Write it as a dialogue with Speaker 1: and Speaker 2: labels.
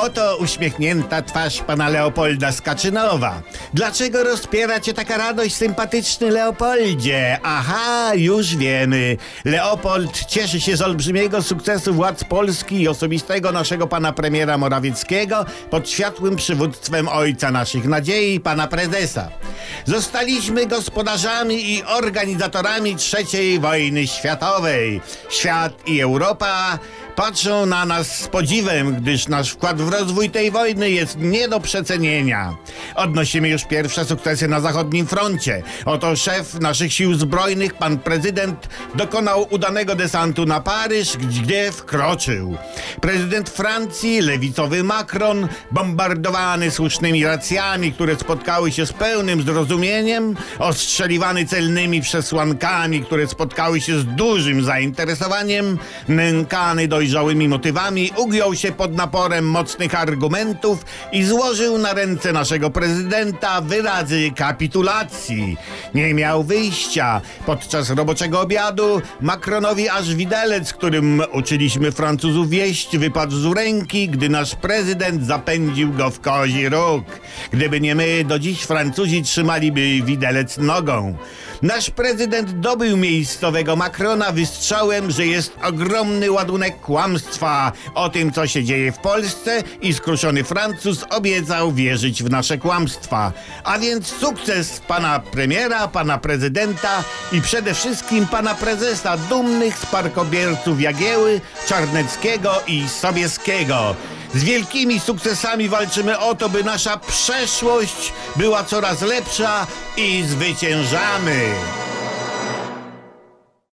Speaker 1: Oto uśmiechnięta twarz pana Leopolda Skaczynowa. Dlaczego rozpiera cię taka radość, sympatyczny Leopoldzie? Aha, już wiemy. Leopold cieszy się z olbrzymiego sukcesu władz Polski i osobistego naszego pana premiera Morawieckiego pod światłym przywództwem ojca naszych nadziei, pana prezesa. Zostaliśmy gospodarzami i organizatorami trzeciej wojny światowej. Świat i Europa patrzą na nas z podziwem, gdyż nasz wkład w rozwój tej wojny jest nie do przecenienia. Odnosimy już pierwsze sukcesy na zachodnim froncie. Oto szef naszych sił zbrojnych, pan prezydent, dokonał udanego desantu na Paryż, gdzie wkroczył. Prezydent Francji, lewicowy Macron, bombardowany słusznymi racjami, które spotkały się z pełnym zrozumieniem, ostrzeliwany celnymi przesłankami, które spotkały się z dużym zainteresowaniem, nękany dojrzałymi motywami, ugiął się pod naporem mocnych argumentów i złożył na ręce naszego prezydenta wyrazy kapitulacji. Nie miał wyjścia. Podczas roboczego obiadu Macronowi aż widelec, którym uczyliśmy Francuzów wieść, wypadł z ręki, gdy nasz prezydent zapędził go w kozi róg. Gdyby nie my, do dziś Francuzi trzymaliby widelec nogą. Nasz prezydent dobył miejscowego Macrona wystrzałem, że jest ogromny ładunek kłamstwa o tym, co się dzieje w Polsce i skruszony Francuz obiecał wierzyć w nasze kłamstwa. A więc sukces pana premiera, pana prezydenta i przede wszystkim pana prezesa, dumnych sparkobierców Jagieły, Czarneckiego i Sobieskiego. Z wielkimi sukcesami walczymy o to, by nasza przeszłość była coraz lepsza i zwyciężamy.